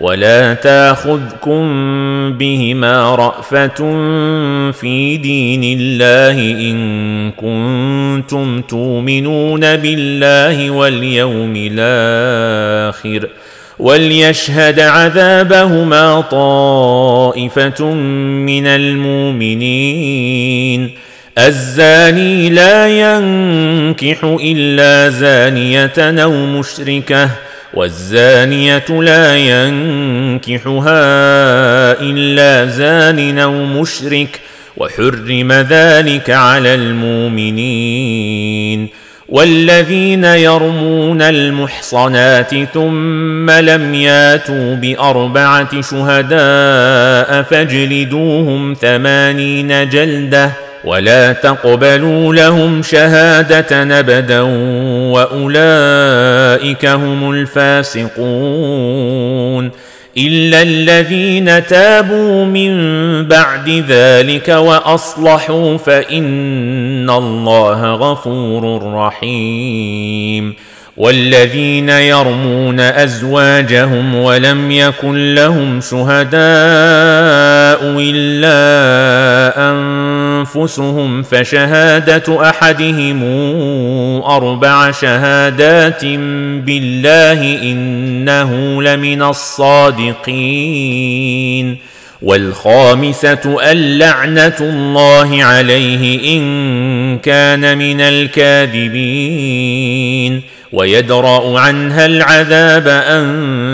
ولا تاخذكم بهما رأفة في دين الله إن كنتم تؤمنون بالله واليوم الآخر وليشهد عذابهما طائفة من المؤمنين الزاني لا ينكح إلا زانية أو مشركة والزانية لا ينكحها إلا زان أو مشرك وحرم ذلك على المؤمنين. والذين يرمون المحصنات ثم لم ياتوا بأربعة شهداء فاجلدوهم ثمانين جلدة ولا تقبلوا لهم شهادة ابدا وأولئك هم الفاسقون إلا الذين تابوا من بعد ذلك وأصلحوا فإن الله غفور رحيم والذين يرمون أزواجهم ولم يكن لهم شهداء إلا أنفسهم فشهادة أحدهم أربع شهادات بالله إنه لمن الصادقين والخامسة اللعنه الله عليه إن كان من الكاذبين ويدرأ عنها العذاب أن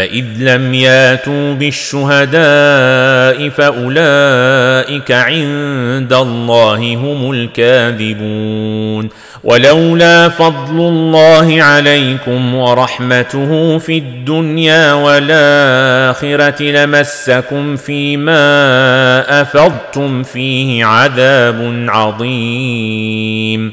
فإذ لم ياتوا بالشهداء فأولئك عند الله هم الكاذبون ولولا فضل الله عليكم ورحمته في الدنيا والآخرة لمسكم فيما أفضتم فيه عذاب عظيم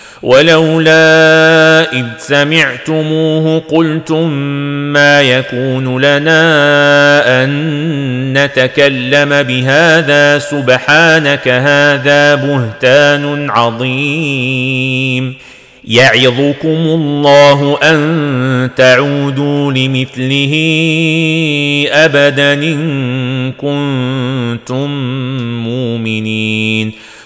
ولولا إذ سمعتموه قلتم ما يكون لنا أن نتكلم بهذا سبحانك هذا بهتان عظيم. يعظكم الله أن تعودوا لمثله ابدا إن كنتم مؤمنين.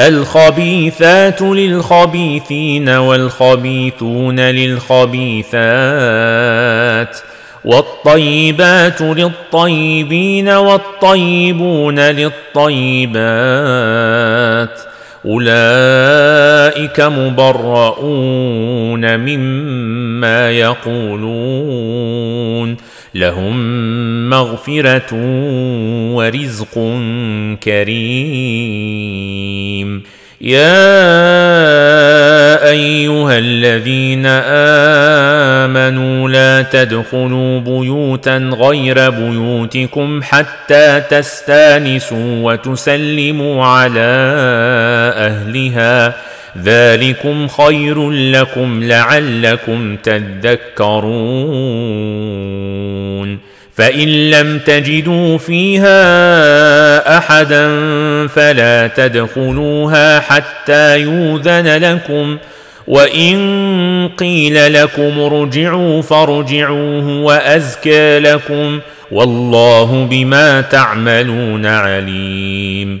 الخبيثات للخبيثين والخبيثون للخبيثات والطيبات للطيبين والطيبون للطيبات أولئك مبرؤون مما يقولون لهم مغفرة ورزق كريم. يا أيها الذين آمنوا لا تدخلوا بيوتا غير بيوتكم حتى تستانسوا وتسلموا على أهلها. ذلكم خير لكم لعلكم تذكرون فان لم تجدوا فيها احدا فلا تدخلوها حتى يوذن لكم وان قيل لكم ارجعوا فارجعوه وازكى لكم والله بما تعملون عليم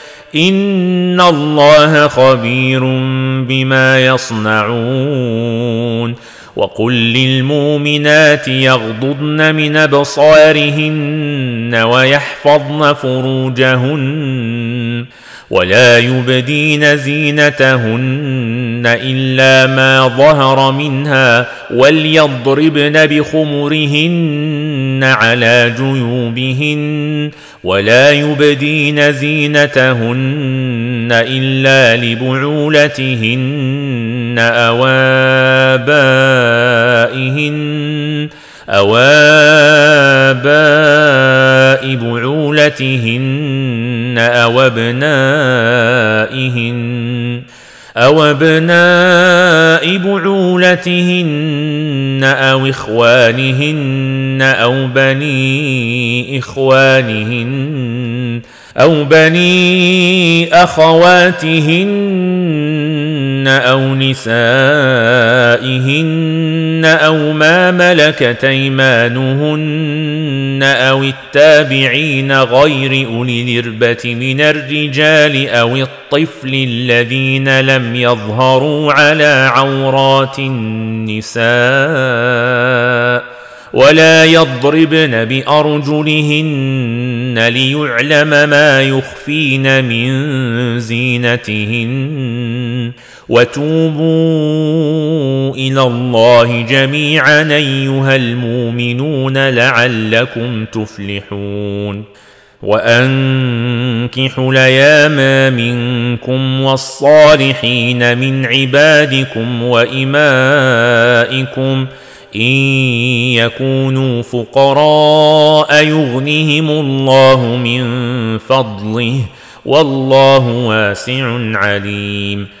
ان الله خبير بما يصنعون وقل للمؤمنات يغضضن من ابصارهن ويحفظن فروجهن ولا يبدين زينتهن إلا ما ظهر منها وليضربن بخمرهن على جيوبهن ولا يبدين زينتهن إلا لبعولتهن أو آبائهن أو آباء بعولتهن أو ابنائهن أو أبناء بعولتهن أو إخوانهن أو بني إخوانهن أو بني أخواتهن أو نسائهن أو ما ملكت أيمانهن أو التابعين غير أولي الإربة من الرجال أو الطفل الذين لم يظهروا على عورات النساء ولا يضربن بأرجلهن ليعلم ما يخفين من زينتهن وتوبوا إلى الله جميعا أيها المؤمنون لعلكم تفلحون. وانكحوا الأيام منكم والصالحين من عبادكم وإمائكم. إن يكونوا فقراء يغنهم الله من فضله والله واسع عليم.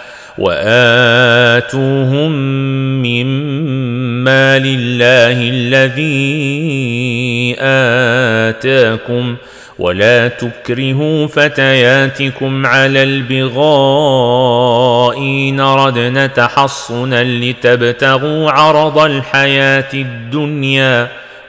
وآتوهم مما لله الذي آتاكم ولا تكرهوا فتياتكم على البغاء إن ردن تحصنا لتبتغوا عرض الحياة الدنيا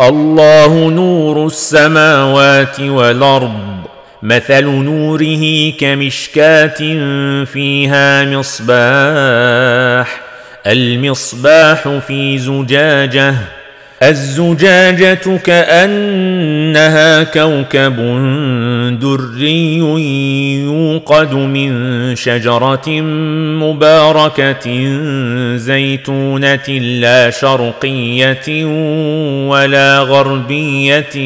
الله نور السماوات والأرض مثل نوره كمشكاة فيها مصباح المصباح في زجاجة الزجاجة كأنها كوكب دري يوقد من شجرة مباركة زيتونة لا شرقية ولا غربية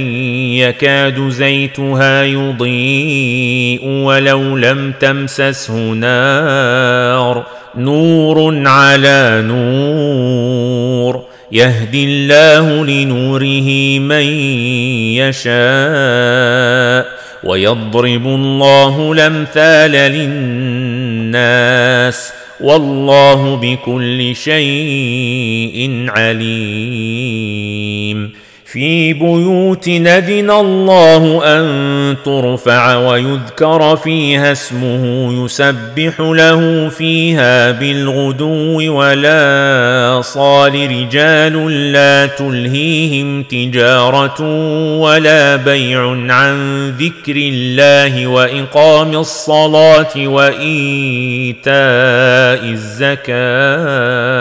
يكاد زيتها يضيء ولو لم تمسسه نار. نور على نور. يهدي الله لنوره من يشاء ويضرب الله الأمثال للناس والله بكل شيء عليم. في بيوت ندن الله أن ترفع ويذكر فيها اسمه يسبح له فيها بالغدو ولا صال رجال لا تلهيهم تجارة ولا بيع عن ذكر الله وإقام الصلاة وإيتاء الزكاة.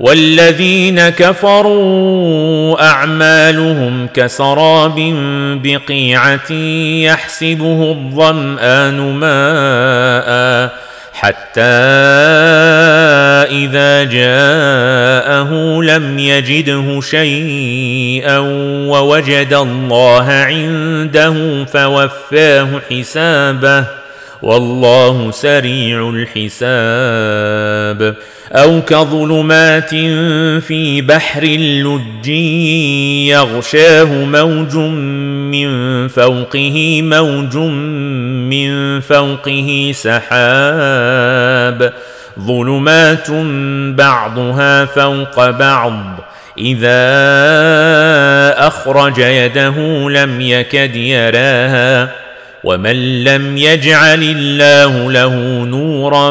والذين كفروا أعمالهم كسراب بقيعة يحسبه الظمآن ماء حتى إذا جاءه لم يجده شيئا ووجد الله عنده فوفاه حسابه والله سريع الحساب أو كظلمات في بحر لج يغشاه موج من فوقه موج من فوقه سحاب. ظلمات بعضها فوق بعض. إذا أخرج يده لم يكد يراها. ومن لم يجعل الله له نورا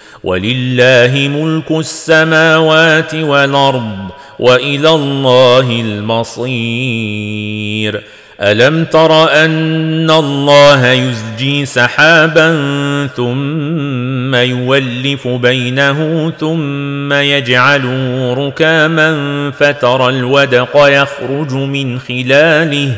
ولله ملك السماوات والأرض وإلى الله المصير. ألم تر أن الله يزجي سحابا ثم يولف بينه ثم يجعله ركاما فترى الودق يخرج من خلاله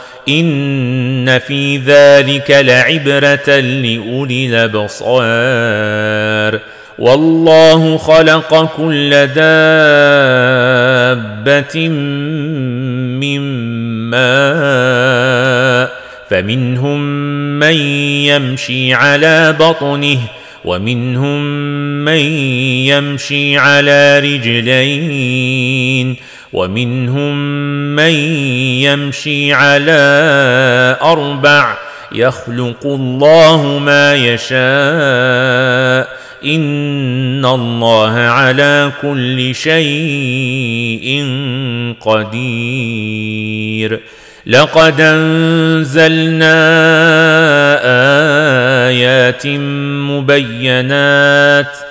ان في ذلك لعبره لاولي الابصار والله خلق كل دابه من ماء فمنهم من يمشي على بطنه ومنهم من يمشي على رجلين ومنهم من يمشي على أربع يخلق الله ما يشاء. إن الله على كل شيء قدير. لقد أنزلنا آيات مبينات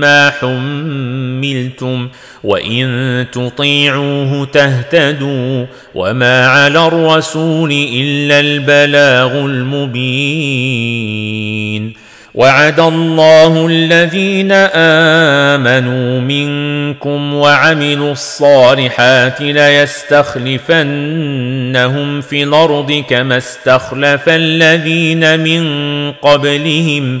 ما حملتم وان تطيعوه تهتدوا وما على الرسول الا البلاغ المبين وعد الله الذين امنوا منكم وعملوا الصالحات ليستخلفنهم في الأرض كما استخلف الذين من قبلهم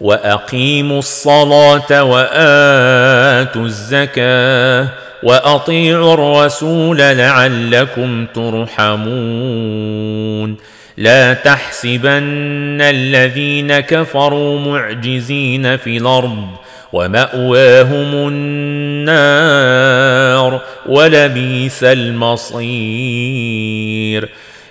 وأقيموا الصلاة وآتوا الزكاة وأطيعوا الرسول لعلكم ترحمون. لا تحسبن الذين كفروا معجزين في الأرض ومأواهم النار ولبيس المصير.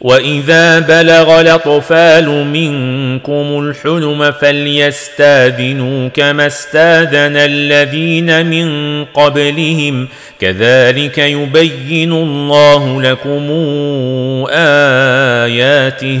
واذا بلغ الاطفال منكم الحلم فليستاذنوا كما استاذن الذين من قبلهم كذلك يبين الله لكم اياته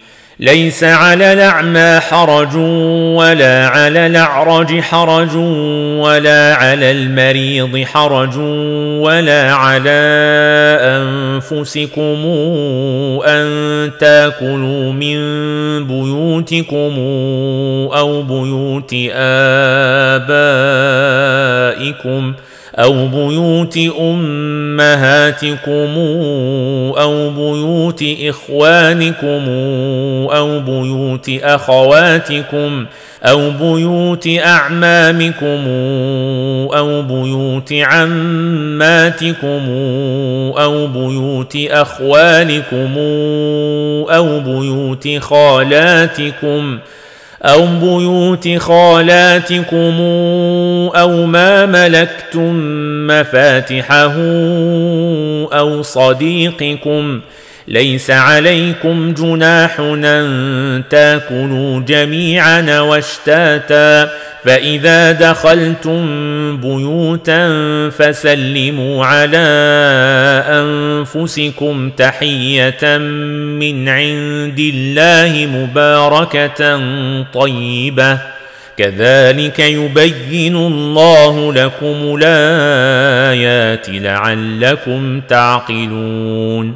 ليس على الأعمى حرج ولا على الأعرج حرج ولا على المريض حرج ولا على أنفسكم أن تاكلوا من بيوتكم أو بيوت آبائكم أو بيوت أمهاتكم أو بيوت إخوانكم أو بيوت أخواتكم أو بيوت أعمامكم أو بيوت عماتكم أو بيوت أخوالكم أو بيوت خالاتكم أو بيوت خالاتكم أو ما ملكتم مفاتحه أو صديقكم ليس عليكم جناح أن تاكلوا جميعا واشتاتا. فإذا دخلتم بيوتا فسلموا على أنفسكم تحية من عند الله مباركة طيبة. كذلك يبين الله لكم الآيات لعلكم تعقلون.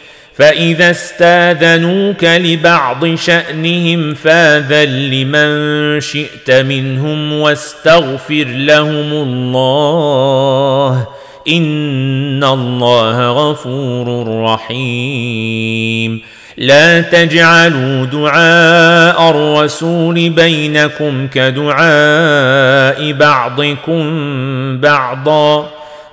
فإذا استاذنوك لبعض شأنهم فاذن لمن شئت منهم واستغفر لهم الله إن الله غفور رحيم. لا تجعلوا دعاء الرسول بينكم كدعاء بعضكم بعضا.